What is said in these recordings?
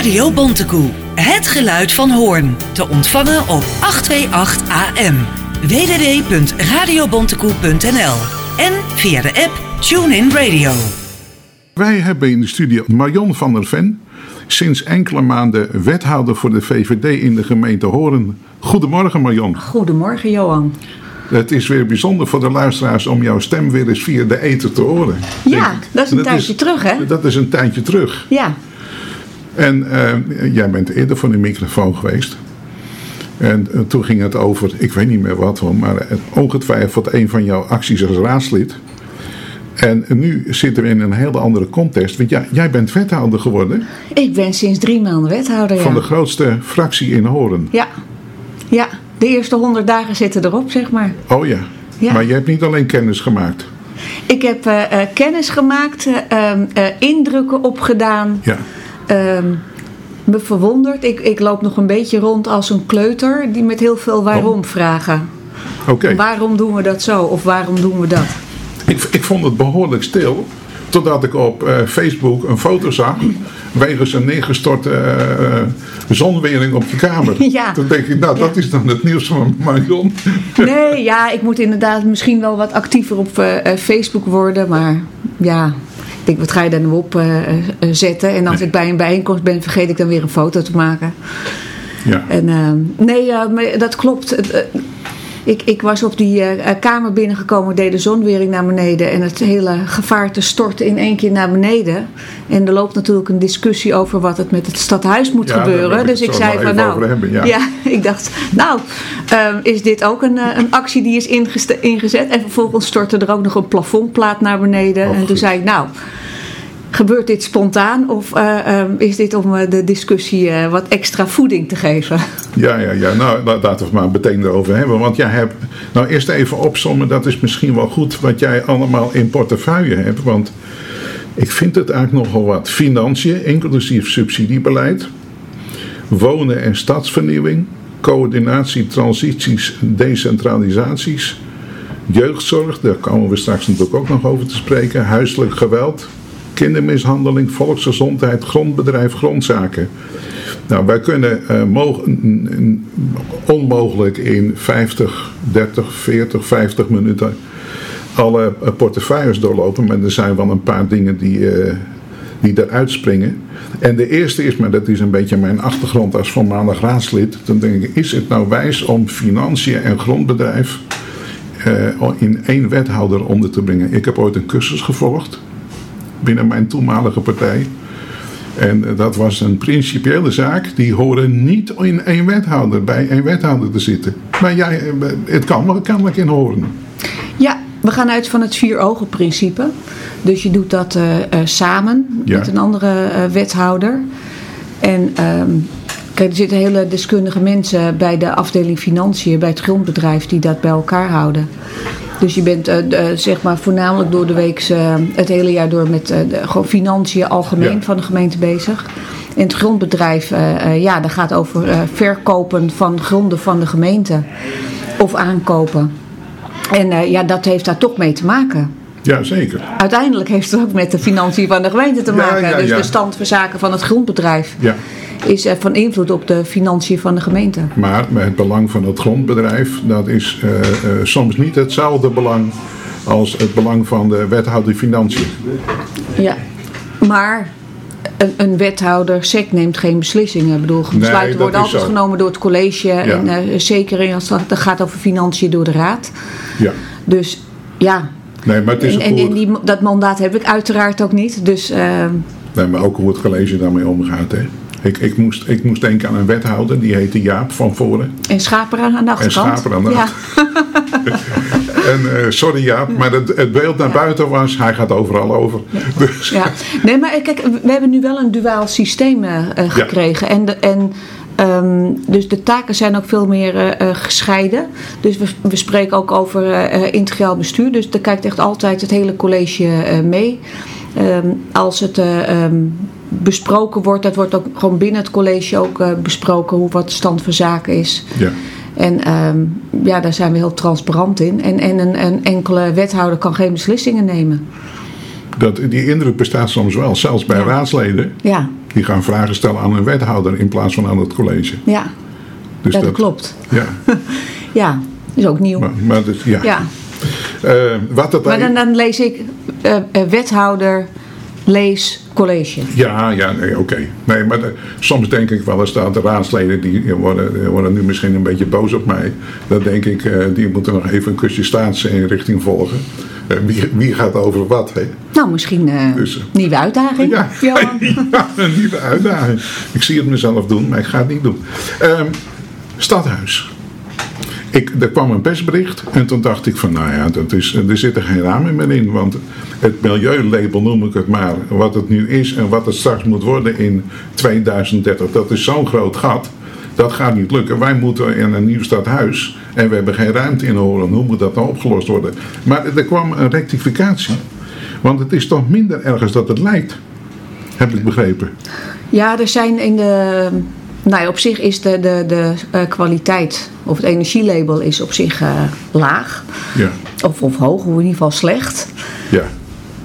Radio Bontekoe. Het geluid van Hoorn. Te ontvangen op 828 AM. www.radiobontekoe.nl En via de app TuneIn Radio. Wij hebben in de studio Marion van der Ven. Sinds enkele maanden wethouder voor de VVD in de gemeente Hoorn. Goedemorgen Marion. Goedemorgen Johan. Het is weer bijzonder voor de luisteraars om jouw stem weer eens via de ether te horen. Ja, dat is een tijdje terug hè? Dat is een tijdje terug. Ja. En eh, jij bent eerder voor de microfoon geweest. En eh, toen ging het over, ik weet niet meer wat, maar uh, ongetwijfeld een van jouw acties als raadslid. En nu zitten we in een hele andere context. Want ja, jij bent wethouder geworden. Ik ben sinds drie maanden wethouder, Van de grootste fractie in Horen. Ja. Ja, de eerste honderd dagen zitten erop, zeg maar. Oh ja. ja. Maar je hebt niet alleen kennis gemaakt. Ik heb uh, kennis gemaakt, uh, indrukken opgedaan. Ja. Ehm, me verwonderd. Ik, ik loop nog een beetje rond als een kleuter die met heel veel waarom oh. vragen. Oké. Okay. Waarom doen we dat zo of waarom doen we dat? Ik, ik vond het behoorlijk stil. Totdat ik op uh, Facebook een foto zag. wegens een neergestorte uh, zonwering op je kamer. Ja. Toen denk ik, nou dat ja. is dan het nieuws van Marion. Nee, ja, ik moet inderdaad misschien wel wat actiever op uh, Facebook worden. Maar ja, denk, wat ga je daar nou op zetten? En als nee. ik bij een bijeenkomst ben, vergeet ik dan weer een foto te maken. Ja. En, nee, maar dat klopt. Ik, ik was op die uh, kamer binnengekomen, deed de zonwering naar beneden en het hele gevaarte stortte in één keer naar beneden. En er loopt natuurlijk een discussie over wat het met het stadhuis moet ja, gebeuren. Dus ik zei van nou, hebben, ja. ja. ik dacht, nou, uh, is dit ook een, uh, een actie die is ingezet? En vervolgens stortte er ook nog een plafondplaat naar beneden. Oh, en toen goed. zei ik, nou. Gebeurt dit spontaan of uh, um, is dit om uh, de discussie uh, wat extra voeding te geven? Ja, ja, ja. Nou, laten we het maar meteen erover hebben. Want jij hebt. Nou, eerst even opzommen. Dat is misschien wel goed wat jij allemaal in portefeuille hebt. Want ik vind het eigenlijk nogal wat. Financiën, inclusief subsidiebeleid. Wonen en stadsvernieuwing. Coördinatie, transities, decentralisaties. Jeugdzorg, daar komen we straks natuurlijk ook nog over te spreken. Huiselijk geweld, kindermishandeling, volksgezondheid, grondbedrijf, grondzaken. Nou, wij kunnen uh, onmogelijk in 50, 30, 40, 50 minuten alle uh, portefeuilles doorlopen, maar er zijn wel een paar dingen die, uh, die eruit springen. En de eerste is, maar dat is een beetje mijn achtergrond als voormalig raadslid, dan denk ik, is het nou wijs om financiën en grondbedrijf in één wethouder onder te brengen? Ik heb ooit een cursus gevolgd binnen mijn toenmalige partij. En dat was een principiële zaak. Die horen niet in één wethouder, bij één wethouder te zitten. Maar jij, het kan wel kennelijk in horen. Ja, we gaan uit van het vier ogen principe. Dus je doet dat uh, uh, samen Ja. met een andere uh, wethouder. En um, kijk, er zitten hele deskundige mensen bij de afdeling financiën, bij het grondbedrijf, die dat bij elkaar houden. Dus je bent uh, uh, zeg maar voornamelijk door de week uh, het hele jaar door met de, gewoon financiën algemeen Ja. van de gemeente bezig. En het grondbedrijf, ja, dat gaat over verkopen van gronden van de gemeente of aankopen. En ja, dat heeft daar toch mee te maken. Ja, zeker. Uiteindelijk heeft het ook met de financiën van de gemeente te maken. ja, dus de stand van zaken van het grondbedrijf Ja. Is uh, van invloed op de financiën van de gemeente. Maar het belang van het grondbedrijf, dat is uh, uh, soms niet hetzelfde belang als het belang van de wethouder financiën. Ja, maar een, een wethouder SEC neemt geen beslissingen. Ik bedoel, besluiten Nee, worden altijd zo. genomen door het college. Ja. En uh, zeker als het gaat over financiën door de raad. Ja. Dus ja, Nee, maar het is en, en, die, dat mandaat heb ik uiteraard ook niet. Dus uh, Nee, maar ook hoe het college daarmee omgaat. Hè. Ik, ik, moest, ik moest denken aan een wethouder, die heette Jaap van voren. en schaper aan de En achterkant. schaper aan de ja. En uh, sorry Jaap, maar het, het beeld naar buiten was, hij gaat overal over. Dus, Ja, nee, maar kijk, we hebben nu wel een duaal systeem uh, uh, gekregen. En, de, en um, dus de taken zijn ook veel meer uh, gescheiden. Dus we, we spreken ook over integraal bestuur. Dus daar kijkt echt altijd het hele college mee. Um, als het um, besproken wordt, dat wordt ook gewoon binnen het college ook besproken hoe wat de stand van zaken is. Ja. En um, ja, daar zijn we heel transparant in. En, en een, een, enkele wethouder kan geen beslissingen nemen. Dat, die indruk bestaat soms wel, zelfs bij Ja. raadsleden. Ja. Die gaan vragen stellen aan een wethouder in plaats van aan het college. Ja, Dus dat klopt. Ja, Ja, is ook nieuw. maar, maar dus, ja. Ja, Eh, wat het maar dan, dan lees ik eh, eh, wethouder, lees college. Ja, ja, nee, oké. Nee, maar de- soms denk ik wel eens dat de raadsleden die worden, worden nu misschien een beetje boos op mij. Dan denk ik, die moeten nog even een kusje staatsinrichting volgen. Wie, wie gaat over wat, hè? Nou, misschien eh Dus, nieuwe uitdaging, ja, een nieuwe uitdaging. Ik zie het mezelf doen, maar ik ga het niet doen. Ehm, stadhuis. Ik, er kwam een persbericht en toen dacht ik van, nou ja, dat is, er zitten geen ramen meer in. Want het milieulabel, noem ik het maar, wat het nu is en wat het straks moet worden in 2030, dat is zo'n groot gat. Dat gaat niet lukken. Wij moeten in een nieuw stadhuis en we hebben geen ruimte in Horen. Hoe moet dat nou opgelost worden? Maar er kwam een rectificatie. Want het is toch minder ergens dat het lijkt. Heb ik begrepen. Ja, er zijn in de. Nou ja, op zich is de, de, de eh, kwaliteit, of het energielabel is op zich eh, laag. Ja. Of, of hoog, of in ieder geval slecht. Ja.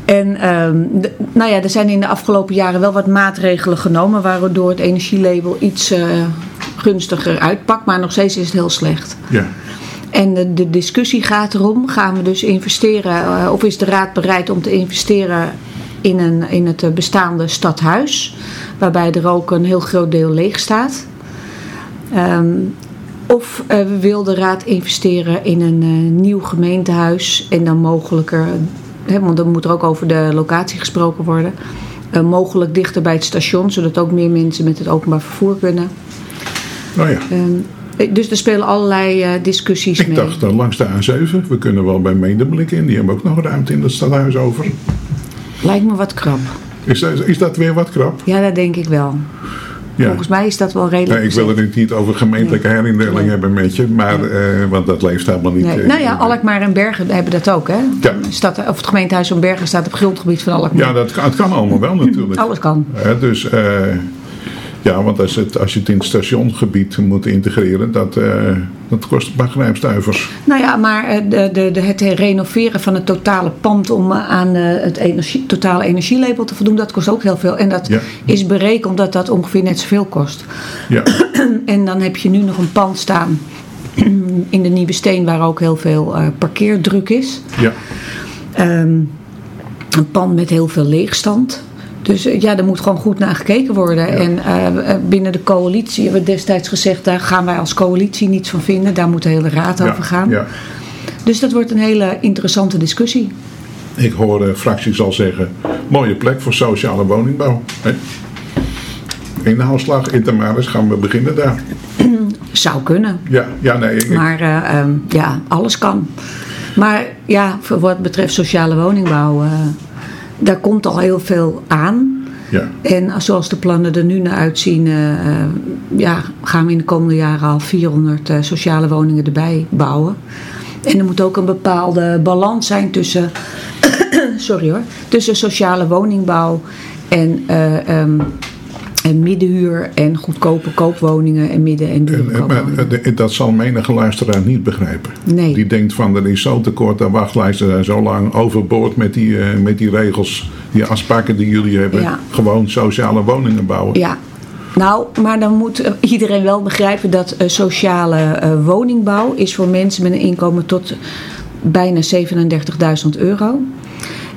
En ehm, de- nou ja, er zijn in de afgelopen jaren wel wat maatregelen genomen, waardoor het energielabel iets eh, gunstiger uitpakt, maar nog steeds is het heel slecht. Ja. En de, de discussie gaat erom, gaan we dus investeren, of is de raad bereid om te investeren in, een, in het eh, bestaande stadhuis, waarbij er ook een heel groot deel leeg staat. Ehm, of eh, wil de raad investeren in een eh, nieuw gemeentehuis en dan mogelijker, hè, want dan moet er ook over de locatie gesproken worden, mogelijk dichter bij het station, zodat ook meer mensen met het openbaar vervoer kunnen. Nou ja. Ehm, dus er spelen allerlei discussies Ik mee. dacht eh, langs de A7, we kunnen wel bij Medemblik in. Die hebben ook nog ruimte in het stadhuis over. Lijkt me wat krap. Is dat, is dat weer wat krap? Ja, dat denk ik wel. Ja. Volgens mij is dat wel redelijk. Nee, ik wil het niet over gemeentelijke herindeling Nee. hebben met je, maar, eh, want dat leeft helemaal niet. Eh, Nou ja, Alkmaar en Bergen hebben dat ook, hè? Ja. Stad, of het gemeentehuis van Bergen staat op grondgebied van Alkmaar. Ja, dat kan, het kan allemaal wel natuurlijk. Alles kan. Dus eh, ja, want als, het, als je het in het stationgebied moet integreren, dat, eh, dat kost een paar grijpstuivers. Nou ja, maar eh, de, de, het renoveren van het totale pand om eh, aan het energie, totale energielabel te voldoen, dat kost ook heel veel. En dat Ja. is berekend dat dat ongeveer net zoveel kost. Ja, En dan heb je nu nog een pand staan in de Nieuwe Steen waar ook heel veel parkeerdruk is. ja. Ehm, een pand met heel veel leegstand. Dus eh, ja, er moet gewoon goed naar gekeken worden. En eh, eh, binnen de coalitie hebben we destijds gezegd... daar gaan wij als coalitie niets van vinden. Daar moet de hele raad ja, over gaan. Ja. Dus dat wordt een hele interessante discussie. Ik hoor de fracties al zeggen, mooie plek voor sociale woningbouw. Hè? Inhaalslag, Intermaris, gaan we beginnen daar. Zou kunnen. Ja, ja nee. ik- Maar eh, ehm, ja, alles kan. Maar ja, voor wat betreft sociale woningbouw... daar komt al heel veel aan... ja, En zoals de plannen er nu naar uitzien, eh, eh, ja, gaan we in de komende jaren al 400 eh, sociale woningen erbij bouwen. En er moet ook een bepaalde balans zijn tussen, sorry hoor, tussen sociale woningbouw en, eh, ehm, en middenhuur en goedkope koopwoningen en midden- en dure En- en- maar koopwoningen. eh, dat zal menige luisteraar niet begrijpen. Nee. Die denkt van er is zo tekort aan wachtlijsten zijn zo lang overboord met die, eh, met die regels, die afspraken die jullie hebben. Ja. Gewoon sociale woningen bouwen. Ja, nou, maar dan moet eh, iedereen wel begrijpen dat eh, sociale eh, woningbouw is voor mensen met een inkomen tot bijna 37.000 euro.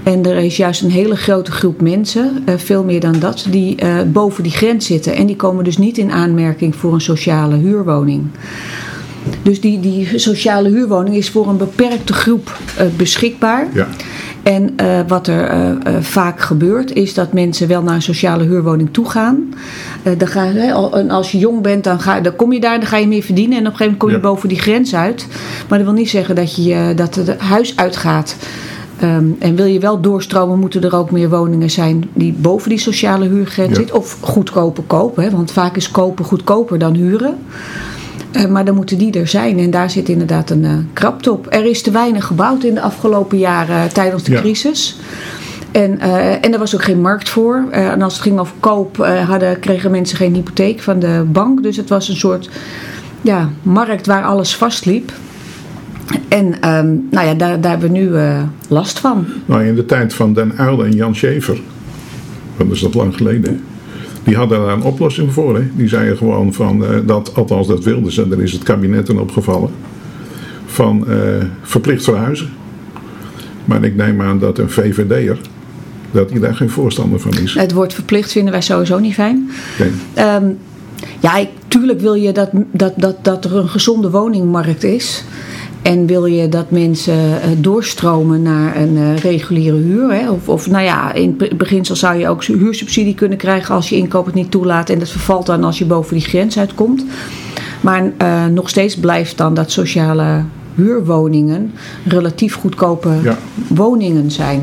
En er is juist een hele grote groep mensen, eh, veel meer dan dat, die eh, boven die grens zitten. En die komen dus niet in aanmerking voor een sociale huurwoning. Dus die, die sociale huurwoning is voor een beperkte groep eh, beschikbaar. Ja. En wat er vaak gebeurt, is dat mensen wel naar een sociale huurwoning toe gaan. Dan gaan hè, al- en als je jong bent, dan, ga, dan kom je daar, dan ga je meer verdienen. En op een gegeven moment kom je Ja. boven die grens uit. Maar dat wil niet zeggen dat, je, dat het huis uitgaat. Ehm, en wil je wel doorstromen, moeten er ook meer woningen zijn die boven die sociale huurgrens Ja. zitten. Of goedkoper kopen, hè, want vaak is kopen goedkoper dan huren. Eh, maar dan moeten die er zijn en daar zit inderdaad een eh krapte op. Er is te weinig gebouwd in de afgelopen jaren eh, tijdens de Ja. crisis. En, en er was ook geen markt voor. En als het ging over koop, hadden, kregen mensen geen hypotheek van de bank. Dus het was een soort ja, markt waar alles vastliep. En ehm, nou ja, daar, daar hebben we nu eh, last van. Nou, in de tijd van Den Uyl en Jan Schever, dat is dat lang geleden, Die hadden daar een oplossing voor. Hè? Die zeiden gewoon van, uh, dat, althans dat wilden ze, daar is het kabinet dan opgevallen, van uh, verplicht verhuizen. Maar ik neem aan dat een VVD'er, dat hij daar geen voorstander van is. Het woord verplicht vinden wij sowieso niet fijn. Um, ja, ik, tuurlijk wil je dat, dat, dat, dat er een gezonde woningmarkt is. En wil je dat mensen doorstromen naar een reguliere huur? Hè? Of, of nou ja, in beginsel zou je ook huursubsidie kunnen krijgen als je inkoop het niet toelaat. En dat vervalt dan als je boven die grens uitkomt. Maar uh, nog steeds blijft dan dat sociale huurwoningen relatief goedkope ja. woningen zijn.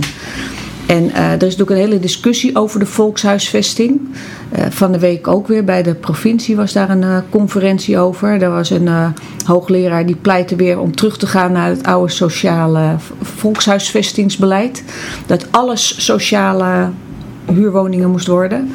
En uh, er is natuurlijk een hele discussie over de volkshuisvesting. Uh, van de week ook weer bij de provincie was daar een uh, conferentie over. Er was een hoogleraar die pleitte weer om terug te gaan naar het oude sociale volkshuisvestingsbeleid. Dat alles sociale huurwoningen moest worden.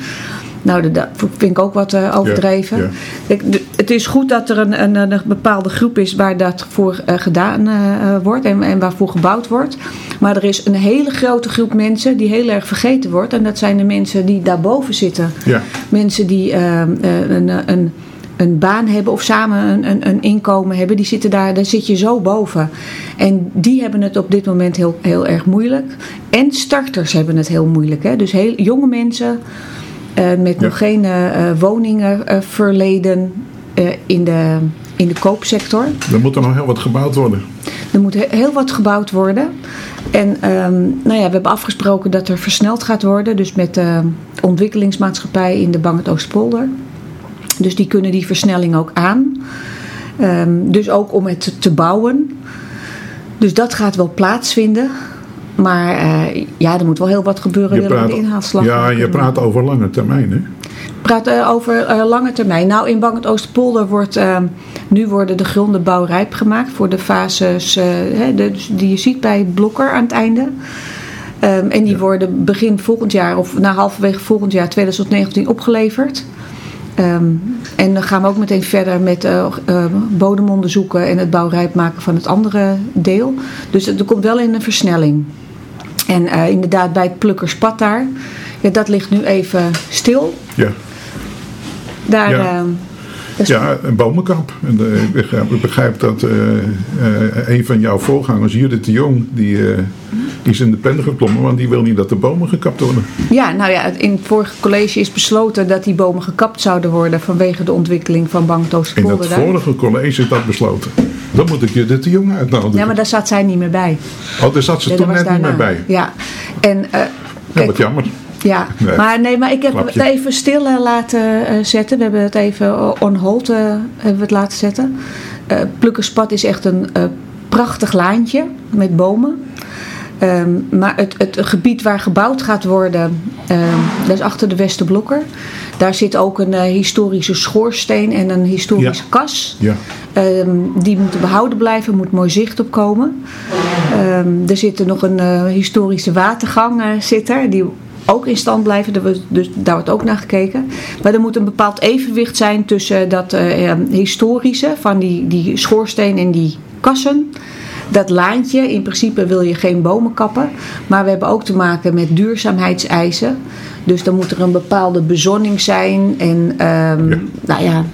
Nou, dat vind ik ook wat uh, overdreven. Ja, ja. Ik, het is goed dat er een, een, een, bepaalde groep is waar dat voor uh, gedaan uh, wordt en, en waarvoor gebouwd wordt. Maar er is een hele grote groep mensen die heel erg vergeten wordt. En dat zijn de mensen die daarboven zitten. Ja. Mensen die een, een, een baan hebben of samen een, een, een, inkomen hebben, die zitten daar, daar zit je zo boven. En die hebben het op dit moment heel, heel erg moeilijk. En starters hebben het heel moeilijk. Hè? Dus heel, jonge mensen met ja. nog geen uh, woningen uh, verleden in, de, in de koopsector. Er moet er nog heel wat gebouwd worden. Er moet heel wat gebouwd worden. En um, nou ja, we hebben afgesproken dat er versneld gaat worden. Dus met de ontwikkelingsmaatschappij in de Bang het Oostpolder. Dus die kunnen die versnelling ook aan. Um, dus ook om het te bouwen. Dus dat gaat wel plaatsvinden. Maar uh, ja, er moet wel heel wat gebeuren. Je praat, de inhaalslag ja, je praat over lange termijn, hè? praat uh, over uh, lange termijn. Nou, in Bang het Oosterpolder wordt nu worden de gronden bouwrijp gemaakt voor de fases hè, de, die je ziet bij Blokker aan het einde. Um, en die ja. worden begin volgend jaar of na halverwege volgend jaar 2019 opgeleverd. Um, en dan gaan we ook meteen verder met bodemonderzoeken en het bouwrijp maken van het andere deel. Dus er komt wel in een versnelling. En uh, inderdaad, bij het plukkerspad daar, ja, dat ligt nu even stil. Ja. Daar, ja. Ja, een bomenkamp. En, uh, ik, begrijp, ik, begrijp, dat uh, uh, een van jouw voorgangers, Judith de Jong, die, die is in de pen geklommen, want die wil niet dat de bomen gekapt worden. Ja, nou ja, in het vorige college is besloten dat die bomen gekapt zouden worden vanwege de ontwikkeling van Banktoostpolder. In het vorige college is dat besloten. Dan moet ik Judith de Jong uitnodigen. Ja, maar daar zat zij niet meer bij. Oh, daar zat ze toen net daarna. niet meer bij. Ja, en... ja, wat jammer. Ja, nee. maar nee, maar ik heb Klapje. het even stil uh, laten uh, zetten. We hebben het even on hold uh, hebben we het laten zetten. Plukkerspad is echt een prachtig laantje met bomen. Um, maar het, het, gebied waar gebouwd gaat worden, um, dat is achter de Westerblokker. Daar zit ook een historische schoorsteen en een historische ja. kas. Ja. Um, die moeten behouden blijven, moet mooi zicht op komen. er zit er nog een historische watergang zit er, die ook in stand blijven. Dus daar wordt ook naar gekeken. Maar er moet een bepaald evenwicht zijn tussen dat historische van die, die schoorsteen en die kassen. Dat laantje, in principe wil je geen bomen kappen. Maar we hebben ook te maken met duurzaamheidseisen. Dus dan moet er een bepaalde bezonning zijn. En um, ja. nou ja,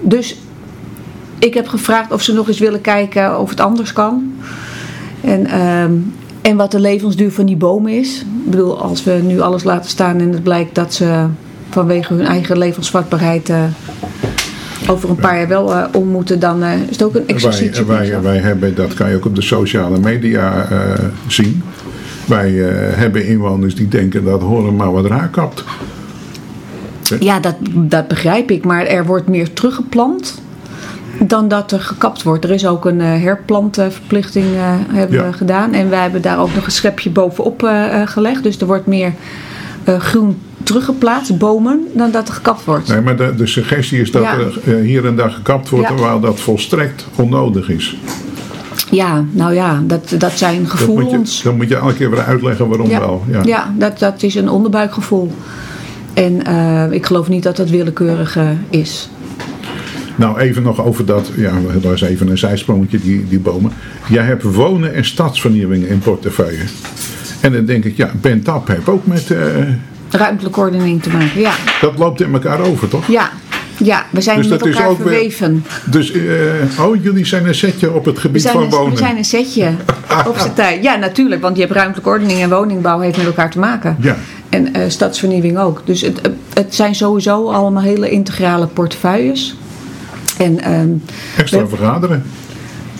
dus ik heb gevraagd of ze nog eens willen kijken of het anders kan. En um, en wat de levensduur van die bomen is. Ik bedoel, als we nu alles laten staan en het blijkt dat ze vanwege hun eigen levensvatbaarheid uh, over een paar jaar wel uh, om moeten, dan uh, is het ook een exercitie. Wij, wij, wij, hebben, dat kan je ook op de sociale media zien. Wij hebben inwoners die denken dat horen maar wat raar kapt. Ja, dat, dat begrijp ik. Maar er wordt meer teruggeplant dan dat er gekapt wordt. Er is ook een herplantverplichting hebben ja. gedaan. En wij hebben daar ook nog een schepje bovenop gelegd. Dus er wordt meer groen teruggeplaatst, bomen, dan dat er gekapt wordt. Nee, maar de, de suggestie is dat ja. er hier en daar gekapt wordt, ja. terwijl dat volstrekt onnodig is. Ja, nou ja, dat, dat zijn gevoelens. Dat moet je, dan moet je elke keer weer uitleggen waarom ja. wel. Ja, ja dat, dat is een onderbuikgevoel. En ik geloof niet dat dat willekeurig is. Nou, even nog over dat. Ja, dat is even een zijsprongetje, die, die bomen. Jij hebt wonen en stadsvernieuwing in portefeuille. En dan denk ik, ja, Ben Tap heeft ook met, uh, ruimtelijke ordening te maken. Ja, Dat loopt in elkaar over, toch? ja, ja we zijn Dus met elkaar weer- verweven. Dus, eh, oh, jullie zijn een setje op het gebied van een, wonen. we zijn een setje op tijd. Ja, natuurlijk, want je hebt ruimtelijke ordening en woningbouw heeft met elkaar te maken. Ja. En eh, stadsvernieuwing ook. Dus het, het zijn sowieso allemaal hele integrale portefeuilles. En ehm, Extra we- vergaderen.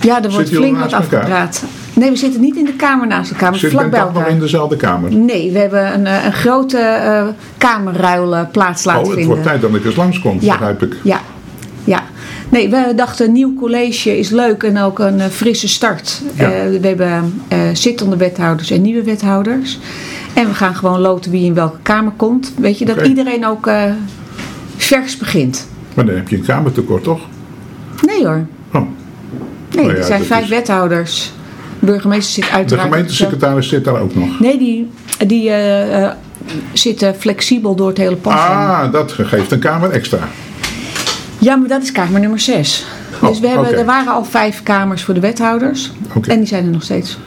ja, er wordt flink wat elkaar? Nee, we zitten niet in de kamer naast elkaar, Zit vlak Ben bij nog in dezelfde kamer? Nee, we hebben een, eh, een grote eh kamerruil plaats laten Oh, het vinden. wordt tijd dat ik eens langskom, begrijp ik. Ja, ja. Nee, we dachten een nieuw college is leuk en ook een eh, frisse start. Ja. Eh, we hebben eh, zittende wethouders en nieuwe wethouders. En we gaan gewoon loten wie in welke kamer komt. Weet je, dat iedereen ook eh, vers begint. Maar dan heb je een kamertekort, toch? Nee hoor. Oh. Nee, Nou ja, er zijn vijf is- wethouders. De burgemeester zit De uiteraard... gemeentesecretaris zit daar ook nog. Nee, die, die eh, eh, zitten flexibel door het hele pand. Ah, dat geeft een kamer extra. Ja, maar dat is kamer nummer 6. Oh, dus we hebben, er waren al vijf kamers voor de wethouders. Oké. En die zijn er nog steeds.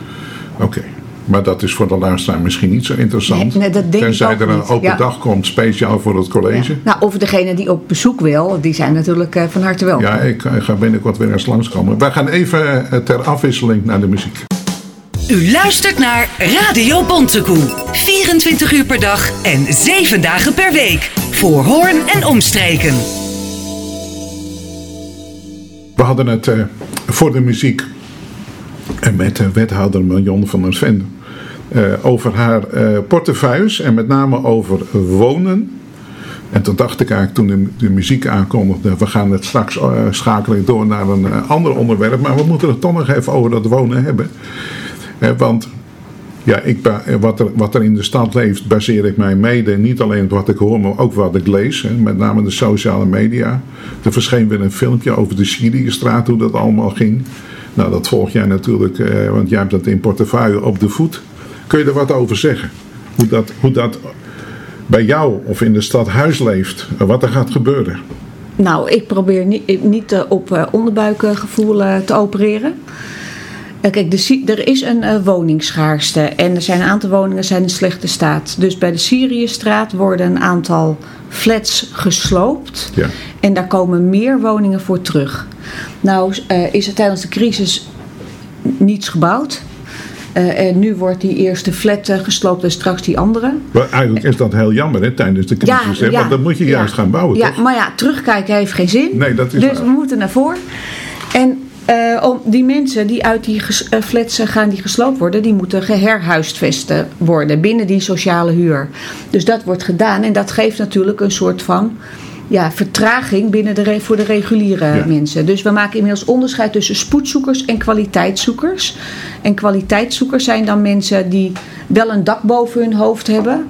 Oké. Maar dat is voor de luisteraar misschien niet zo interessant. Nee, nee, dat denk ik Tenzij er een niet. open Ja. dag komt, speciaal voor het college. Nou, of degene die op bezoek wil, die zijn natuurlijk eh, van harte welkom. Ja, ik eh, ga binnenkort weer eens langskomen. Wij gaan even eh, ter afwisseling naar de muziek. U luistert naar Radio Bontekoe. 24 uur per dag en 7 dagen per week. Voor Hoorn en omstreken. We hadden het eh, voor de muziek en met de wethouder Marion van der Ven eh, over haar eh, portefeuilles en met name over wonen. En toen dacht ik eigenlijk toen de, de muziek aankondigde, we gaan het straks eh, schakelen door naar een eh, ander onderwerp, maar we moeten het toch nog even over dat wonen hebben. Eh, want ja, ik, eh, wat, er, wat er in de stad leeft, baseer ik mij mede niet alleen op wat ik hoor, maar ook wat ik lees. Hè, met name de sociale media. Er verscheen weer een filmpje over de Syriëstraat, hoe dat allemaal ging. Nou, dat volg jij natuurlijk, eh, want jij hebt dat in portefeuille op de voet. Kun je er wat over zeggen? Hoe dat, hoe dat bij jou of in de stad huis leeft, wat er gaat gebeuren? Nou, ik probeer niet, niet eh, op eh, onderbuikgevoel eh, te opereren. Kijk, de, er is een woningschaarste en er zijn een aantal woningen zijn in slechte staat. Dus bij de Syriëstraat worden een aantal flats gesloopt. Ja. En daar komen meer woningen voor terug. Nou is er tijdens de crisis niets gebouwd. Eh, en nu wordt die eerste flat eh, gesloopt en straks die andere. Maar eigenlijk is dat heel jammer hè, tijdens de crisis. hè, want dan moet je ja. juist gaan bouwen, Ja, toch? maar ja, terugkijken heeft geen zin. Nee, dat is Dus waar. we moeten naar voren. En eh, om die mensen die uit die flats gaan die gesloopt worden, die moeten geherhuisvesten worden binnen die sociale huur. Dus dat wordt gedaan en dat geeft natuurlijk een soort van ja, vertraging binnen de voor de reguliere Ja. mensen. Dus we maken inmiddels onderscheid tussen spoedzoekers en kwaliteitszoekers. En kwaliteitszoekers zijn dan mensen die wel een dak boven hun hoofd hebben.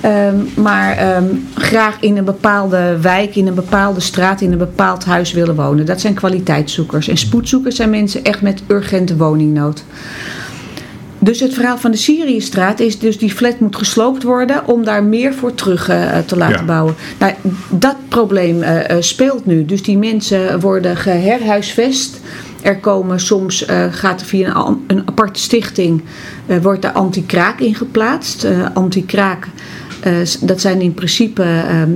Ehm, maar ehm, graag in een bepaalde wijk, in een bepaalde straat, in een bepaald huis willen wonen. Dat zijn kwaliteitszoekers. En spoedzoekers zijn mensen echt met urgente woningnood. Dus het verhaal van de Syriëstraat is dus die flat moet gesloopt worden om daar meer voor terug eh, te laten Ja. bouwen. Nou, dat probleem eh, eh, speelt nu. Dus die mensen worden geherhuisvest. Er komen soms, gaat er via een, aparte stichting, wordt er anti-kraak in geplaatst. Anti-kraak, dat zijn in principe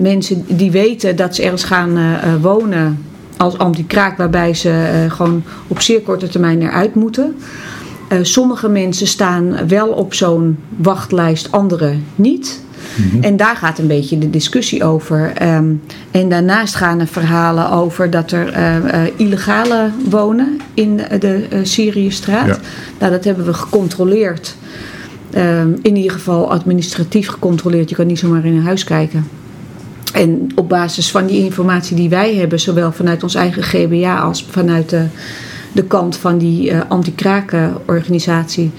mensen die weten dat ze ergens gaan wonen als anti-kraak, waarbij ze gewoon op zeer korte termijn eruit moeten. Eh, sommige mensen staan wel op zo'n wachtlijst, andere niet. En daar gaat een beetje de discussie over. Ehm, en daarnaast gaan er verhalen over dat er eh, illegale wonen in de Syriëstraat. Ja. Nou, dat hebben we gecontroleerd. Ehm, in ieder geval administratief gecontroleerd. Je kan niet zomaar in een huis kijken. En op basis van die informatie die wij hebben, zowel vanuit ons eigen GBA als vanuit de, de kant van die eh anti-krakenorganisatie,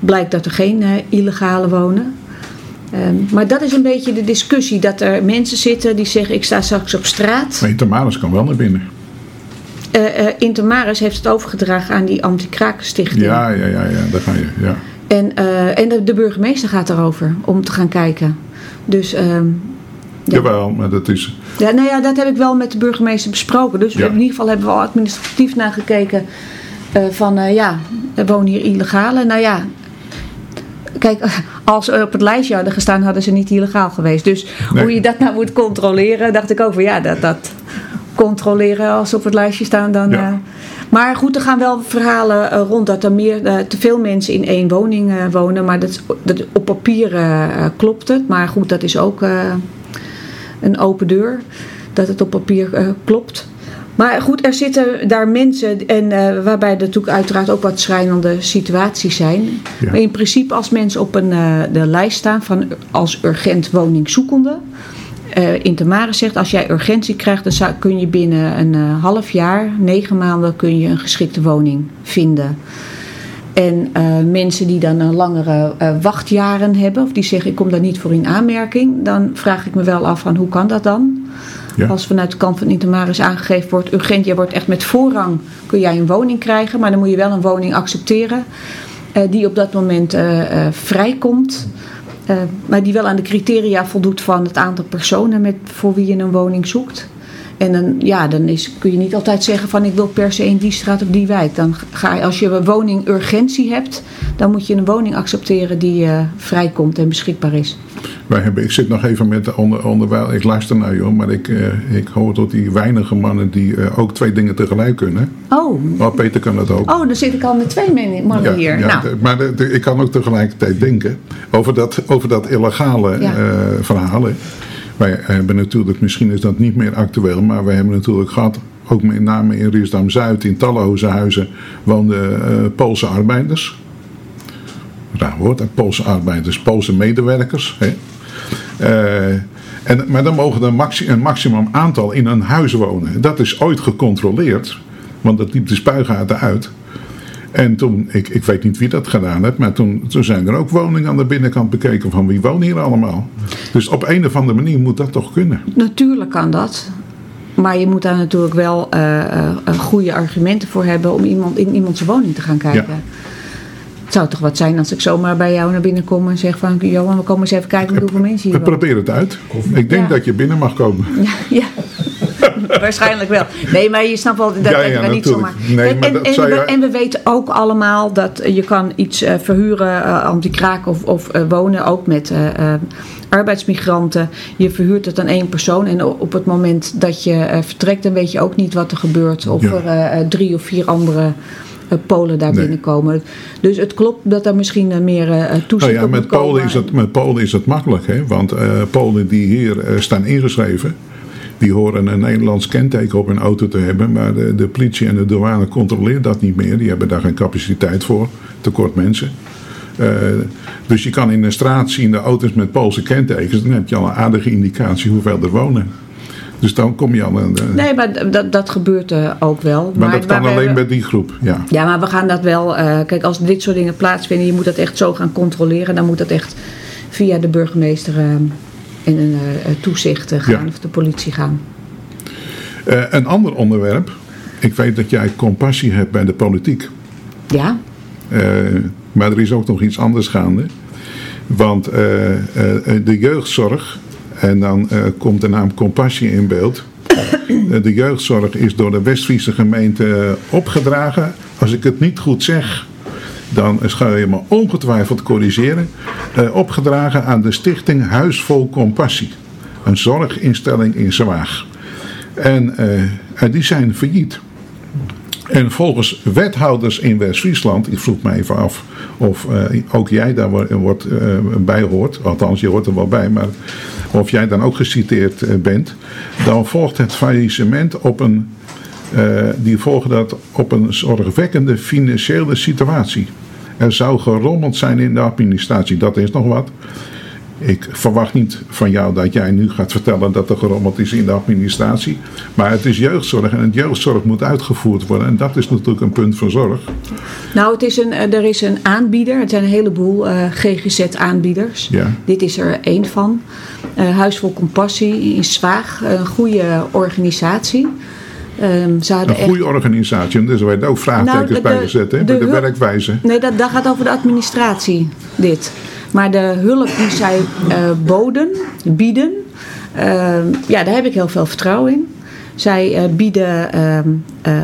blijkt dat er geen eh, illegale wonen. Ehm, maar dat is een beetje de discussie, dat er mensen zitten die zeggen ik sta straks op straat. Maar Intermaris kan wel naar binnen. Eh eh, Intermaris heeft het overgedragen aan die anti-krakenstichting. Ja, ja, ja, ja, daar ga je. Ja. En, en de, de burgemeester gaat erover om te gaan kijken. Dus ehm, Ja. Jawel, maar dat is. Ja, nou ja, dat heb ik wel met de burgemeester besproken. Dus Ja. in ieder geval hebben we al administratief nagekeken. eh van eh, ja, er wonen hier illegale. Nou ja, kijk, als ze op het lijstje hadden gestaan, hadden ze niet illegaal geweest. Dus Nee. hoe je dat nou moet controleren, dacht ik ook van ja, dat, dat controleren als ze op het lijstje staan, dan. Ja. eh, maar goed, er gaan wel verhalen rond dat er meer, te veel mensen in één woning wonen. Maar dat, dat, op papier klopt het. Maar goed, dat is ook een open deur. Dat het op papier eh, klopt. Maar goed, er zitten daar mensen en eh, waarbij er natuurlijk uiteraard ook wat schrijnende situaties zijn. Ja. Maar in principe als mensen op een, eh, de lijst staan van als urgent woningzoekende. eh in Tamara zegt, als jij urgentie krijgt, dan zou- kun je binnen een half jaar, negen maanden, kun je een geschikte woning vinden. En eh, mensen die dan een langere eh, wachtjaren hebben, of die zeggen ik kom daar niet voor in aanmerking, dan vraag ik me wel af van hoe kan dat dan? Ja. Als vanuit de kant van Intermaris aangegeven wordt, urgent, jij wordt echt met voorrang, kun jij een woning krijgen, maar dan moet je wel een woning accepteren eh, die op dat moment eh, eh, vrijkomt. eh, maar die wel aan de criteria voldoet van het aantal personen met, voor wie je een woning zoekt. En dan, ja, dan is, kun je niet altijd zeggen van ik wil per se in die straat of die wijk. Dan ga je, als je een woning urgentie hebt, dan moet je een woning accepteren die eh, vrijkomt en beschikbaar is. Wij hebben, ik zit nog even met de onder, onderwijl. Ik luister naar jou, maar ik, eh, ik hoor tot die weinige mannen die eh, ook twee dingen tegelijk kunnen. Oh, Maar Peter kan dat ook. oh dan zit ik al met twee mannen hier. ja, nou, maar de- de- ik kan ook tegelijkertijd denken over dat, over dat illegale Ja. verhaal. Wij hebben natuurlijk, misschien is dat niet meer actueel, maar we hebben natuurlijk gehad, ook met name in Riesdam-Zuid, in talloze huizen, woonden eh, Poolse arbeiders. Raar woord, Poolse arbeiders, Poolse medewerkers. Hè. Eh, en, maar dan mogen er een maximum aantal in een huis wonen. Dat is ooit gecontroleerd, want dat liep de spuigaten uit. En toen, ik, ik weet niet wie dat gedaan heeft, maar toen, toen zijn er ook woningen aan de binnenkant bekeken van wie wonen hier allemaal. Dus op een of andere manier moet dat toch kunnen. Natuurlijk kan dat. Maar je moet daar natuurlijk wel eh, eh, eh, goede argumenten voor hebben om iemand in iemands woning te gaan kijken. Ja. Het zou toch wat zijn als ik zomaar bij jou naar binnen kom en zeg van Johan, we komen eens even kijken hoeveel mensen We hier wonen. proberen het uit. Ik denk Ja. dat je binnen mag komen. Ja, ja. waarschijnlijk wel. Nee, maar je snapt wel dat Ja, ja, we niet zomaar. Nee, en, maar en, en we, je- en we weten ook allemaal dat je kan iets eh, verhuren, eh anti-kraak of, of eh, wonen, ook met arbeidsmigranten. Je verhuurt het aan één persoon en op het moment dat je vertrekt, dan weet je ook niet wat er gebeurt. Of er drie of vier andere Polen daar Nee. binnenkomen. Dus het klopt dat er misschien meer eh, toezicht Nou ja, op met. Polen, is het, met Polen is het makkelijk, hè? want Polen die hier staan ingeschreven, die horen een Nederlands kenteken op hun auto te hebben, maar de, de politie en de douane controleren dat niet meer. Die hebben daar geen capaciteit voor, tekort mensen. Eh, dus je kan in een straat zien de auto's met Poolse kentekens, dan heb je al een aardige indicatie hoeveel er wonen. Dus dan kom je al aan de, Nee, maar dat, dat gebeurt eh, ook wel. maar dat kan we- alleen bij die groep, ja. Ja, maar we gaan dat wel. eh, kijk, als dit soort dingen plaatsvinden, je moet dat echt zo gaan controleren. Dan moet dat echt via de burgemeester eh, en een eh, toezicht eh, gaan Ja. of de politie gaan. Eh, een ander onderwerp, ik weet dat jij compassie hebt bij de politiek. Ja, Eh, maar er is ook nog iets anders gaande. Want eh, eh, de jeugdzorg, en dan eh, komt de naam Compassie in beeld. Eh, de jeugdzorg is door de Westfriese gemeente eh, opgedragen. Als ik het niet goed zeg, dan ga je me ongetwijfeld corrigeren. Eh, opgedragen aan de stichting Huis Vol Compassie. Een zorginstelling in Zwaag. En eh, en die zijn failliet. En volgens wethouders in West-Friesland, ik vroeg me even af of eh, ook jij daar wo- wordt, bij hoort, althans je hoort er wel bij, maar of jij dan ook geciteerd bent, dan volgt het faillissement op een, eh, die volgen dat op een zorgwekkende financiële situatie. Er zou gerommeld zijn in de administratie, dat is nog wat. Ik verwacht niet van jou dat jij nu gaat vertellen dat er gerommeld is in de administratie. Maar het is jeugdzorg en het jeugdzorg moet uitgevoerd worden. En dat is natuurlijk een punt van zorg. nou, het is een, eh, er is een aanbieder. Het zijn een heleboel eh, GGZ-aanbieders. Ja. Dit is er één van. Eh, Huis vol Compassie in Zwaag. Een goede organisatie. Ehm, ze hadden Een echt goede organisatie. Dus er werden ook vraagtekens Nou, bij gezet hè, de bij de werkwijze. Nee, dat, dat gaat over de administratie, dit. Maar de hulp die zij eh, boden, bieden, eh, ja, daar heb ik heel veel vertrouwen in. Zij eh, bieden ehm, eh,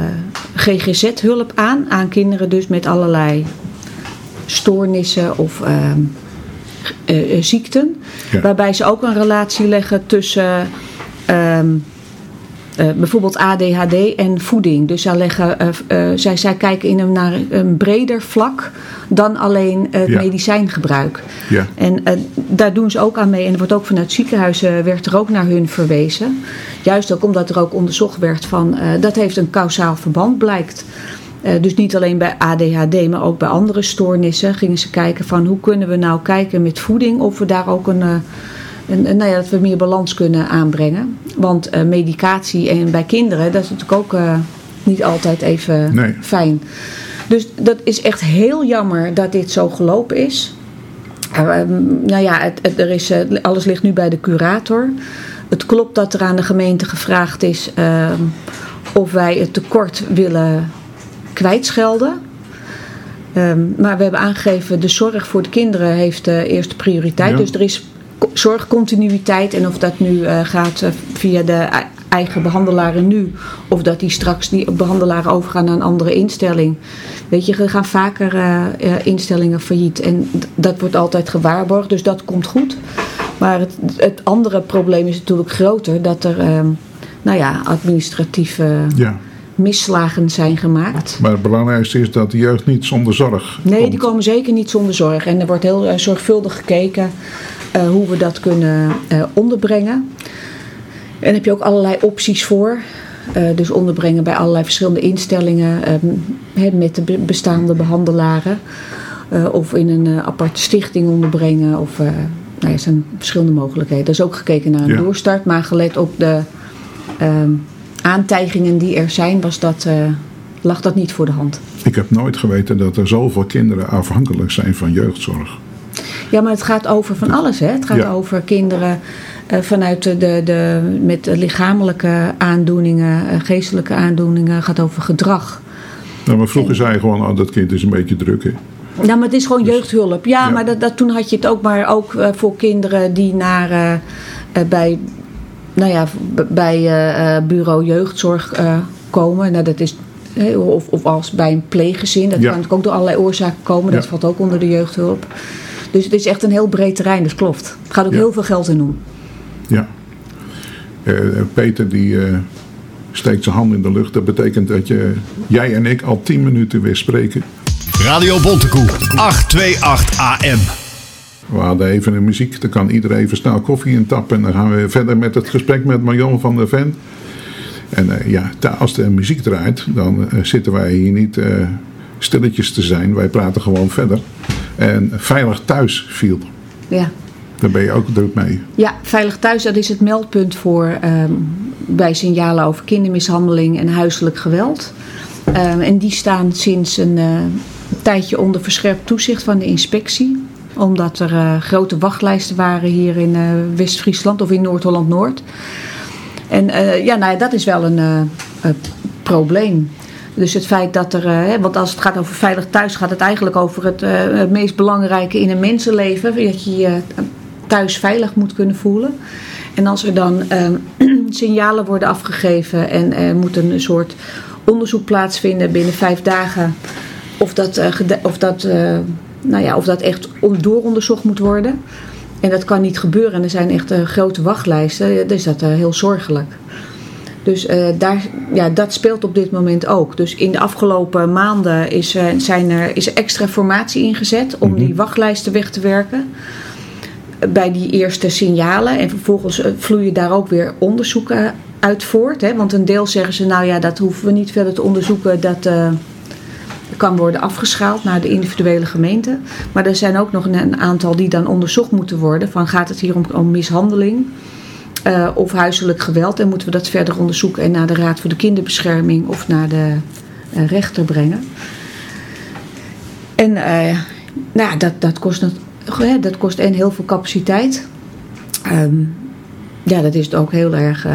GGZ-hulp aan, aan kinderen dus met allerlei stoornissen of ehm, ziekten. Ja. Waarbij ze ook een relatie leggen tussen ehm, eh, bijvoorbeeld ADHD en voeding. Dus zij, leggen, eh, eh, zij, zij kijken in een, naar een breder vlak dan alleen het Ja. medicijngebruik. Ja. En daar doen ze ook aan mee. En er wordt ook vanuit ziekenhuizen werd er ook naar hun verwezen. Juist ook omdat er ook onderzocht werd van dat heeft een kausaal verband blijkt. Dus niet alleen bij ADHD, maar ook bij andere stoornissen gingen ze kijken van hoe kunnen we nou kijken met voeding of we daar ook een, een- nou ja, dat we meer balans kunnen aanbrengen. Want eh, medicatie en bij kinderen, dat is natuurlijk ook eh, niet altijd even Nee. fijn. Dus dat is echt heel jammer dat dit zo gelopen is. Eh, ehm, nou ja, het, het- er is, alles ligt nu bij de curator. Het klopt dat er aan de gemeente gevraagd is ehm, of wij het tekort willen kwijtschelden. Ehm, maar we hebben aangegeven, de zorg voor de kinderen heeft de eerste prioriteit. Ja. Dus er is zorgcontinuïteit. En of dat nu eh, gaat eh, via de eigen behandelaren nu... of dat die straks die behandelaren overgaan naar een andere instelling. Weet je, er gaan vaker eh, instellingen failliet. En dat wordt altijd gewaarborgd, dus dat komt goed. Maar het, het andere probleem is natuurlijk groter. Dat er, ehm, nou ja, administratieve ja. misslagen zijn gemaakt. Maar het belangrijkste is dat de jeugd niet zonder zorg Nee, komt. die komen zeker niet zonder zorg. En er wordt heel zorgvuldig gekeken eh, hoe we dat kunnen eh, onderbrengen. En daar heb je ook allerlei opties voor. Eh, dus onderbrengen bij allerlei verschillende instellingen ehm, met de be- bestaande behandelaren. Eh, of in een aparte stichting onderbrengen. Of, nou ja, er zijn verschillende mogelijkheden. Er is ook gekeken naar een Ja. doorstart. Maar gelet op de ehm, aantijgingen die er zijn, was dat, lag dat niet voor de hand. Ik heb nooit geweten dat er zoveel kinderen afhankelijk zijn van jeugdzorg. Ja, maar het gaat over van alles. Hè? Het gaat Ja. over kinderen eh, vanuit de, de, de, met lichamelijke aandoeningen, eh, geestelijke aandoeningen. Het gaat over gedrag. Nou, maar vroeger zei je gewoon, oh, dat kind is een beetje druk. Hè? Ja, maar het is gewoon jeugdhulp. Ja, Ja. maar dat, dat, toen had je het ook maar ook eh, voor kinderen die naar, bij, nou ja, bij bureau jeugdzorg komen. Nou, dat is, of, of als bij een pleeggezin. Dat Ja. kan ook door allerlei oorzaken komen. Dat Ja. valt ook onder de jeugdhulp. Dus het is echt een heel breed terrein, dat klopt. Het gaat ook Ja. heel veel geld in om. Ja. Eh, Peter die eh, steekt zijn hand in de lucht. Dat betekent dat je, jij en ik al 10 minuten weer spreken. Radio Bontekoe, 828 AM. We hadden even een muziek. Dan kan iedereen even snel koffie intappen. En dan gaan we verder met het gesprek met Marion van der Ven. En eh, ja, als de muziek draait, dan zitten wij hier niet eh, stilletjes te zijn. Wij praten gewoon verder. En veilig thuis viel. Ja. Daar ben je ook druk mee. Ja, Veilig Thuis, dat is het meldpunt voor ehm, bij signalen over kindermishandeling en huiselijk geweld. Ehm, en die staan sinds een eh, tijdje onder verscherpt toezicht van de inspectie. Omdat er eh, grote wachtlijsten waren hier in eh, West-Friesland of in Noord-Holland-Noord. En ja, nou ja, dat is wel een probleem. Dus het feit dat er, eh, want als het gaat over veilig thuis, gaat het eigenlijk over het, eh, het meest belangrijke in een mensenleven. Dat je je thuis veilig moet kunnen voelen. En als er dan eh, signalen worden afgegeven en er moet een soort onderzoek plaatsvinden binnen vijf dagen. Of dat, eh, of dat, nou ja, of dat echt on- dooronderzocht moet worden. En dat kan niet gebeuren en er zijn echt grote wachtlijsten. is dat heel zorgelijk. Dus eh, daar, ja, dat speelt op dit moment ook. Dus in de afgelopen maanden is, eh, zijn er, is extra formatie ingezet om die wachtlijsten weg te werken. Eh, Bij die eerste signalen. En vervolgens vloeien daar ook weer onderzoeken uit voort. Hè? Want een deel zeggen ze, nou ja, dat hoeven we niet verder te onderzoeken. Dat kan worden afgeschaald naar de individuele gemeente. Maar er zijn ook nog een, een aantal die dan onderzocht moeten worden. Van gaat het hier om, om mishandeling? Eh, of huiselijk geweld. En moeten we dat verder onderzoeken en naar de Raad voor de Kinderbescherming of naar de eh, rechter brengen. En eh, nou, dat, dat, kost, dat kost en heel veel capaciteit. Ehm, ja, dat is het ook heel erg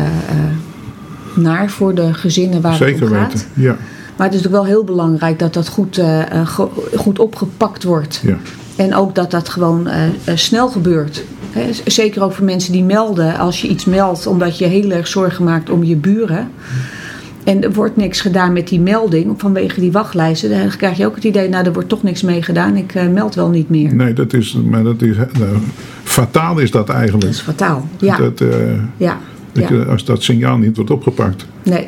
naar voor de gezinnen waar het om gaat. weten. Ja, Maar het is natuurlijk wel heel belangrijk dat dat goed, go- goed opgepakt wordt. ja. En ook dat dat gewoon snel gebeurt. Zeker ook voor mensen die melden. Als je iets meldt omdat je heel erg zorgen maakt om je buren. en er wordt niks gedaan met die melding vanwege die wachtlijsten. Dan krijg je ook het idee, nou er wordt toch niks mee gedaan. Ik uh, meld wel niet meer. Nee, dat is, maar dat is nou, fataal is dat eigenlijk. Dat is fataal, ja. Dat, uh, ja. Dat ja. je, als dat signaal niet wordt opgepakt. Nee.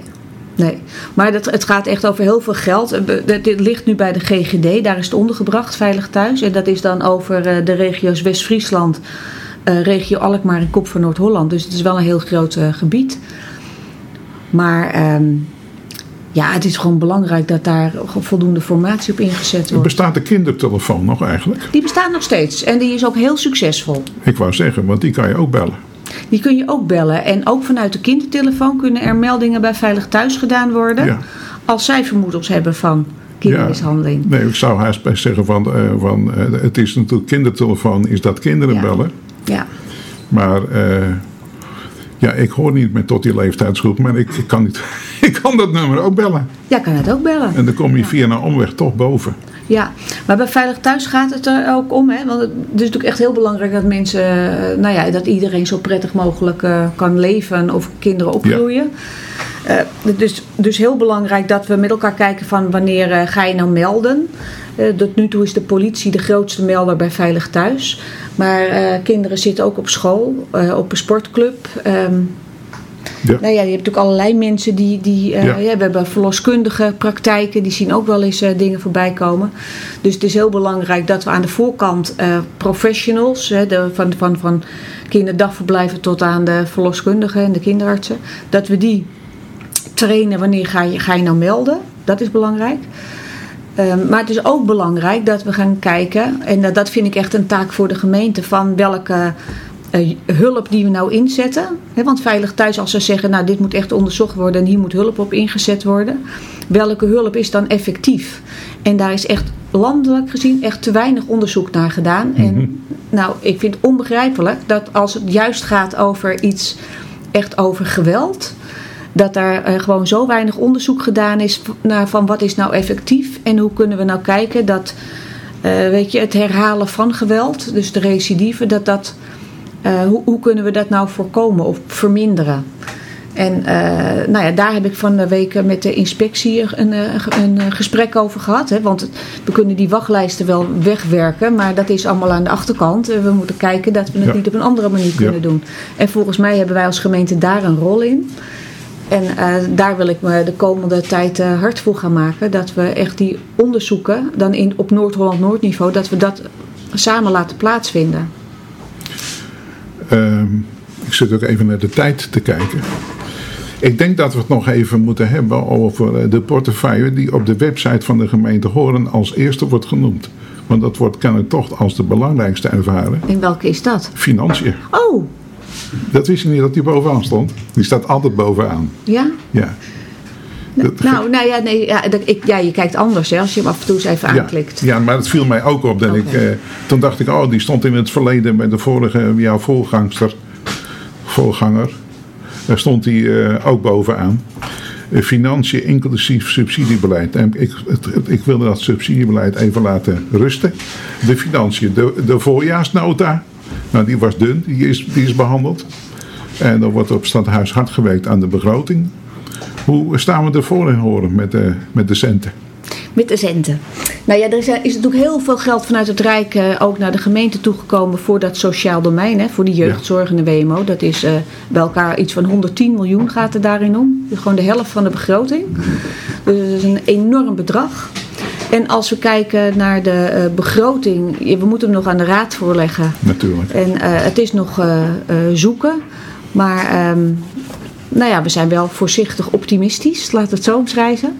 Nee, maar dat, het gaat echt over heel veel geld. Dit ligt nu bij de GGD, daar is het ondergebracht, Veilig Thuis. En dat is dan over de regio's West-Friesland, regio Alkmaar en Kop van Noord-Holland. Dus het is wel een heel groot gebied. Maar um, ja, het is gewoon belangrijk dat daar voldoende formatie op ingezet wordt. Bestaat de kindertelefoon nog eigenlijk? Die bestaat nog steeds en die is ook heel succesvol. Ik wou zeggen, want die kan je ook bellen. Die kun je ook bellen. En ook vanuit de kindertelefoon kunnen er meldingen bij Veilig Thuis gedaan worden. Ja. Als zij vermoedens hebben van kindermishandeling. Ja. Nee, ik zou haast bij zeggen van, uh, van uh, het is natuurlijk kindertelefoon, is dat kinderen Ja. bellen. Ja. Maar uh, ja, ik hoor niet meer tot die leeftijdsgroep, maar ik, ik, kan, niet, ik kan dat nummer ook bellen. Ja, kan het ook bellen. En dan kom je via een omweg toch boven. Ja, maar bij Veilig Thuis gaat het er ook om. Hè? Want het is natuurlijk echt heel belangrijk dat mensen, uh, nou ja, dat iedereen zo prettig mogelijk uh, kan leven of kinderen opgroeien. Ja. Uh, dus, dus heel belangrijk dat we met elkaar kijken van wanneer ga je nou melden. tot nu toe is de politie de grootste melder bij Veilig Thuis. Maar kinderen zitten ook op school, op een sportclub. Um, ja. Nou ja, je hebt natuurlijk allerlei mensen die. die uh, ja. ja. we hebben verloskundige praktijken, die zien ook wel eens uh, dingen voorbij komen. Dus het is heel belangrijk dat we aan de voorkant uh, professionals, hè, de, van, van, van kinderdagverblijven tot aan de verloskundigen en de kinderartsen, dat we die trainen wanneer ga je, ga je nou melden. Dat is belangrijk. Um, maar het is ook belangrijk dat we gaan kijken, en dat vind ik echt een taak voor de gemeente, van welke uh, hulp die we nou inzetten. He, want veilig thuis, als ze zeggen, nou dit moet echt onderzocht worden en hier moet hulp op ingezet worden. Welke hulp is dan effectief? En daar is echt landelijk gezien echt te weinig onderzoek naar gedaan. Mm -hmm. En nou, ik vind het onbegrijpelijk dat als het juist gaat over iets, echt over geweld. Dat daar uh, gewoon zo weinig onderzoek gedaan is naar van wat is nou effectief en hoe kunnen we nou kijken dat, uh, weet je, het herhalen van geweld, dus de recidive, dat dat uh, hoe, hoe, kunnen we dat nou voorkomen of verminderen? En uh, nou ja, daar heb ik van de week met de inspectie een, een, een gesprek over gehad. Hè? Want we kunnen die wachtlijsten wel wegwerken, maar dat is allemaal aan de achterkant. We moeten kijken dat we het ja. niet op een andere manier kunnen ja. doen. En volgens mij hebben wij als gemeente daar een rol in. En uh, daar wil ik me de komende tijd uh, hard voor gaan maken. Dat we echt die onderzoeken, dan in, op Noord-Holland-Noord niveau, dat we dat samen laten plaatsvinden. Uh, ik zit ook even naar de tijd te kijken. Ik denk dat we het nog even moeten hebben over de portefeuille die op de website van de gemeente Horen als eerste wordt genoemd. Want dat wordt kennelijk toch als de belangrijkste ervaren. En welke is dat? Financiën. Oh! Dat wist je niet dat die bovenaan stond? Die staat altijd bovenaan. Ja? Ja. Dat, nou, nou ja, nee, ja, dat, ik, ja, je kijkt anders hè, als je hem af en toe eens even aanklikt. Ja, ja maar het viel mij ook op. Dat okay. ik, eh, toen dacht ik, oh, die stond in het verleden bij de vorige, jouw voorgangster, voorganger. Daar stond hij uh, ook bovenaan. Uh, financiën inclusief subsidiebeleid. En ik, het, het, ik wilde dat subsidiebeleid even laten rusten. De financiën, de, de voorjaarsnota, nou, die was dun, die is, die is behandeld. En er wordt op stadhuis hard gewerkt aan de begroting. Hoe staan we ervoor in horen met de, met de centen? Met de centen. Nou ja, er is, is natuurlijk heel veel geld vanuit het Rijk uh, ook naar de gemeente toegekomen voor dat sociaal domein, hè, voor die jeugdzorg en de WMO. Dat is uh, bij elkaar iets van 110 miljoen gaat er daarin om. Dus gewoon de helft van de begroting. Dus dat is een enorm bedrag. En als we kijken naar de begroting, we moeten hem nog aan de raad voorleggen. Natuurlijk. En het is nog zoeken. Maar um, nou ja, we zijn wel voorzichtig optimistisch, laat het zo omschrijven.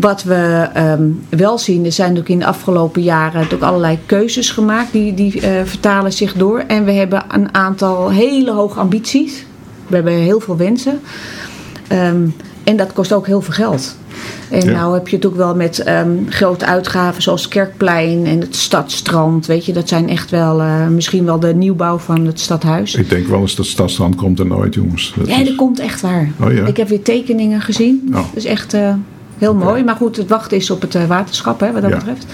Wat we um, wel zien, er zijn natuurlijk in de afgelopen jaren ook allerlei keuzes gemaakt, die, die uh, vertalen zich door. En we hebben een aantal hele hoge ambities. We hebben heel veel wensen. Um, en dat kost ook heel veel geld. En ja. nou heb je het ook wel met um, grote uitgaven zoals Kerkplein en het Stadstrand. Weet je, dat zijn echt wel uh, misschien wel de nieuwbouw van het stadhuis. Ik denk wel eens dat Stadstrand komt er nooit, jongens. Dat ja, is... dat komt echt waar. Oh, ja. Ik heb weer tekeningen gezien. Oh. Dat is echt uh, heel okay. mooi. Maar goed, het wachten is op het uh, waterschap, hè, wat dat ja. betreft.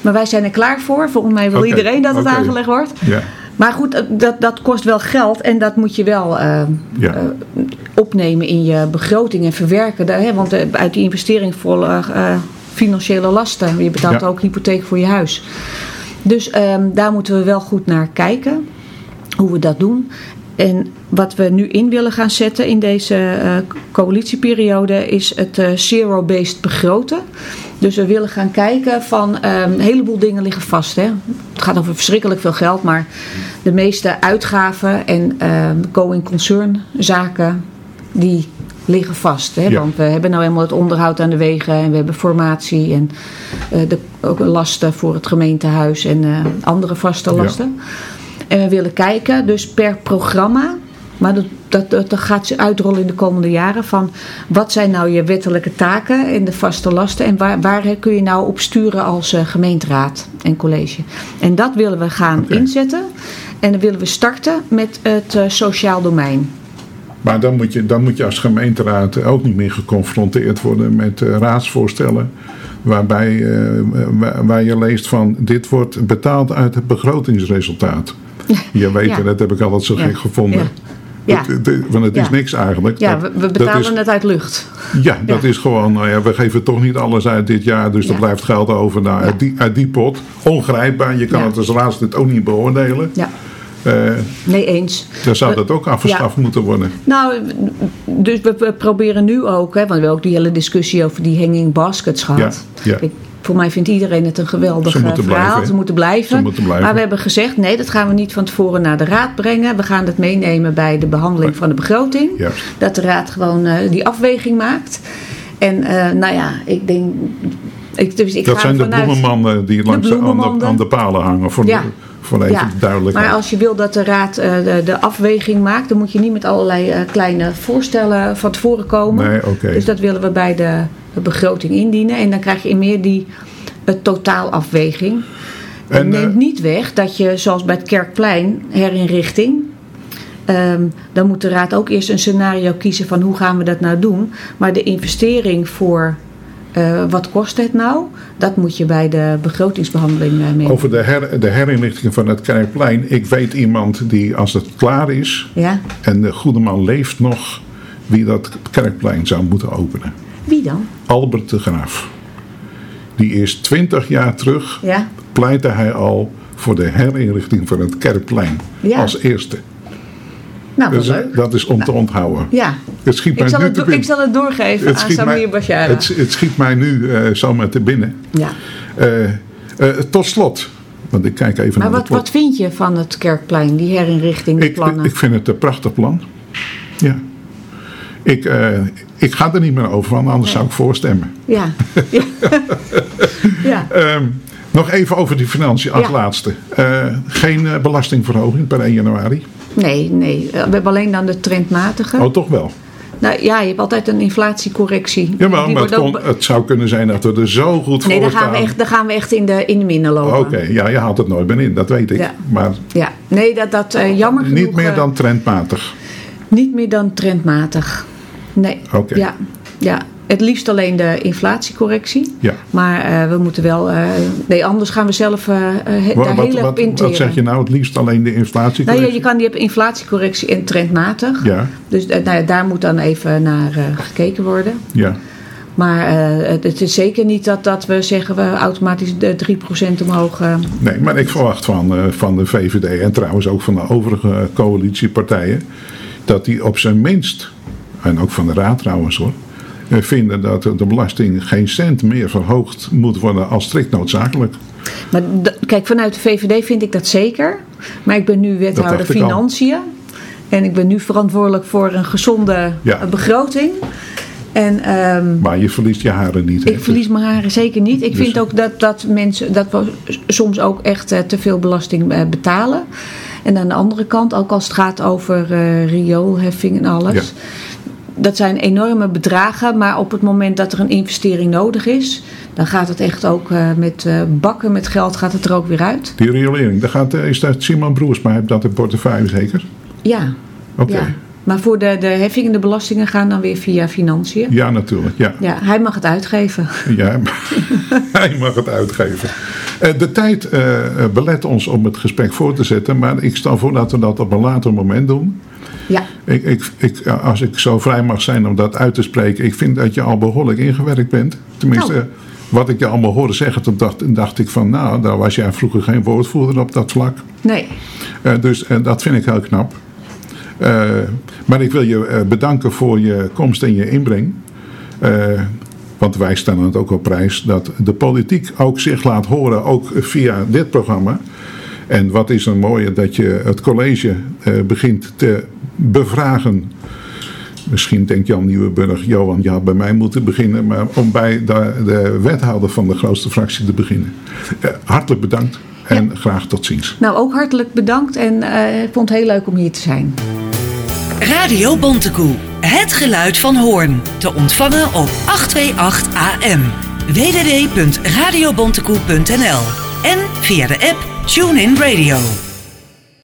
Maar wij zijn er klaar voor. Volgens mij wil okay. iedereen dat het okay. aangelegd wordt. Ja. Maar goed, dat, dat kost wel geld en dat moet je wel uh, ja. uh, opnemen in je begroting en verwerken. Daar, hè, want eh, uit die investering volgen eh, financiële lasten. Je betaalt Ja. ook hypotheek voor je huis. Dus ehm, daar moeten we wel goed naar kijken. Hoe we dat doen. En wat we nu in willen gaan zetten in deze eh, coalitieperiode is het eh, zero-based begroten. Dus we willen gaan kijken van ehm, een heleboel dingen liggen vast. Hè? Het gaat over verschrikkelijk veel geld, maar de meeste uitgaven en ehm going concern zaken die liggen vast. Hè? Ja. Want we hebben nou eenmaal het onderhoud aan de wegen en we hebben formatie en eh, de, ook lasten voor het gemeentehuis en eh, andere vaste Ja. lasten. En we willen kijken, dus per programma, maar dat, dat, dat, gaat ze uitrollen in de komende jaren, van wat zijn nou je wettelijke taken en de vaste lasten en waar, waar kun je nou op sturen als eh, gemeenteraad en college. En dat willen we gaan inzetten en dan willen we starten met het eh, sociaal domein. Maar dan moet, je, dan moet je als gemeenteraad ook niet meer geconfronteerd worden met eh, raadsvoorstellen. Waarbij waar, waar je leest van dit wordt betaald uit het begrotingsresultaat. Je weet, Ja. dat heb ik altijd zo Ja. gek gevonden. Ja. Ja. Dat- dat- want het is niks eigenlijk. Ja, Dat- we, betalen is- het uit lucht. Ja, dat Ja. is gewoon, nou ja, we geven toch niet alles uit dit jaar, dus er blijft geld over nou, uit, die, uit die pot. Ongrijpbaar, je kan het als raadslid ook niet beoordelen. Ja, Eh, nee eens. dan zou dat ook afgeschaft moeten worden. Nou, dus we, we proberen nu ook, hè, want we hebben ook die hele discussie over die hanging baskets gehad. Ja, ja. Ik, voor mij vindt iedereen het een geweldig Ze eh, verhaal. blijven. Ze moeten blijven. Ze moeten blijven. Maar we hebben gezegd, nee, dat gaan we niet van tevoren naar de raad brengen. We gaan het meenemen bij de behandeling van de begroting. Juist. Dat de raad gewoon eh, die afweging maakt. En eh, nou ja, ik denk... Ik, dus ik Dat ga zijn de bloemenmannen die langs de, aan, de, aan de palen hangen. Voor, Ja. de, even Ja, duidelijk. Maar als je wil dat de raad eh, de, de afweging maakt, dan moet je niet met allerlei eh, kleine voorstellen van tevoren komen. Nee. Dus dat willen we bij de, de begroting indienen. En dan krijg je meer die eh, totaalafweging. En En, neemt niet weg dat je, zoals bij het Kerkplein, herinrichting. ehm, dan moet de raad ook eerst een scenario kiezen van hoe gaan we dat nou doen. Maar de investering voor eh, wat kost het nou, dat moet je bij de begrotingsbehandeling eh meenemen. Over de, her, de herinrichting van het Kerkplein. Ik weet iemand die als het klaar is Ja? en de goede man leeft nog, wie dat Kerkplein zou moeten openen. Wie dan? Albert de Graaf. Die is twintig jaar terug, Ja? pleitte hij al voor de herinrichting van het Kerkplein. Ja. Als eerste. Nou, wat Dus, leuk. dat is om te onthouden. Ja. Het schiet Ik mij zal, nu het, ik zal het doorgeven aan Samir Bashara. het, het schiet mij nu eh, zomaar te binnen. Ja. Eh, eh, tot slot, want ik kijk even Maar naar wat, wat vind je van het Kerkplein, die herinrichting, die ik, plannen? ik vind het een prachtig plan. Ja. Ik, ik ga er niet meer over, want anders zou ik voorstemmen. Ja. ja. ja. Ehm, nog even over die financiën als Ja. laatste. Eh, geen eh, belastingverhoging per 1 januari. Nee, nee. We hebben alleen dan de trendmatige. Oh, toch wel. Nou ja, je hebt altijd een inflatiecorrectie. Jawel, Die maar het, ook zou kunnen zijn dat we er zo goed Nee, voor dan gaan, we echt, dan gaan we echt in de, in de minnen lopen. Oké, ja, je haalt het nooit meer in, dat weet ik. Ja. Maar Ja. Nee, dat, dat eh, jammer genoeg... niet meer eh, dan trendmatig. Niet meer dan trendmatig. Nee. Oké. Ja. ja. Het liefst alleen de inflatiecorrectie. Ja. Maar eh, we moeten wel... eh, nee, anders gaan we zelf eh, Wat, daar wat, heel erg op wat, interen. wat zeg je nou? Het liefst alleen de? Nou ja, je kan die inflatiecorrectie en trendmatig. Ja, Dus nou daar moet dan even naar gekeken worden. ja. Maar het, is zeker niet dat, dat we zeggen we automatisch de 3% omhoog. Nee, maar ik verwacht van, van de VVD en trouwens ook van de overige coalitiepartijen... dat die op zijn minst, en ook van de raad trouwens hoor... eh, vinden dat de belasting geen cent meer verhoogd moet worden als strikt noodzakelijk. Maar kijk, vanuit de VVD vind ik dat zeker. Maar ik ben nu wethouder. Financiën. En ik ben nu verantwoordelijk voor een gezonde Ja. begroting. En ehm, Maar je verliest je haren niet. hè? ik verlies mijn haren zeker niet. Ik Dus- vind ook dat, dat mensen dat we soms ook echt eh, te veel belasting eh, betalen. En aan de andere kant, ook als het gaat over eh rioolheffing en alles. Ja. Dat zijn enorme bedragen, maar op het moment dat er een investering nodig is, dan gaat het echt ook eh, met eh, bakken met geld gaat het er ook weer uit. Die riolering, daar gaat, eh, is dat Simon Broersma, heeft dat in portefeuille zeker? Ja. Oké. ja. Maar voor de, de heffing en de belastingen gaan dan weer via financiën. Ja, natuurlijk. Ja. Ja, hij mag het uitgeven. Ja, hij mag het uitgeven. De tijd belet ons om het gesprek voor te zetten, maar ik stel voor dat we dat op een later moment doen. Ja. Ik, ik, ik, als ik zo vrij mag zijn om dat uit te spreken, ik vind dat je al behoorlijk ingewerkt bent. Tenminste, Nou. wat ik je allemaal hoorde zeggen, toen dacht, dacht ik van, nou, daar was jij vroeger geen woordvoerder op dat vlak. Nee. Eh, dus eh, dat vind ik heel knap. Eh, maar ik wil je bedanken voor je komst en je inbreng. Want wij stellen het ook op prijs dat de politiek ook zich laat horen, ook via dit programma. En wat is een mooie dat je het college eh, begint te bevragen. Misschien denkt Jan Nieuwenburg, Johan, je had bij mij moeten beginnen, maar om bij de, de wethouder van de grootste fractie te beginnen. Eh, hartelijk bedankt en graag tot ziens. Nou, ook hartelijk bedankt en eh, ik vond het heel leuk om hier te zijn. Radio Bontekoe. Het geluid van Hoorn. Te ontvangen op 828 AM. www.radiobontekoe.nl En via de app TuneIn Radio.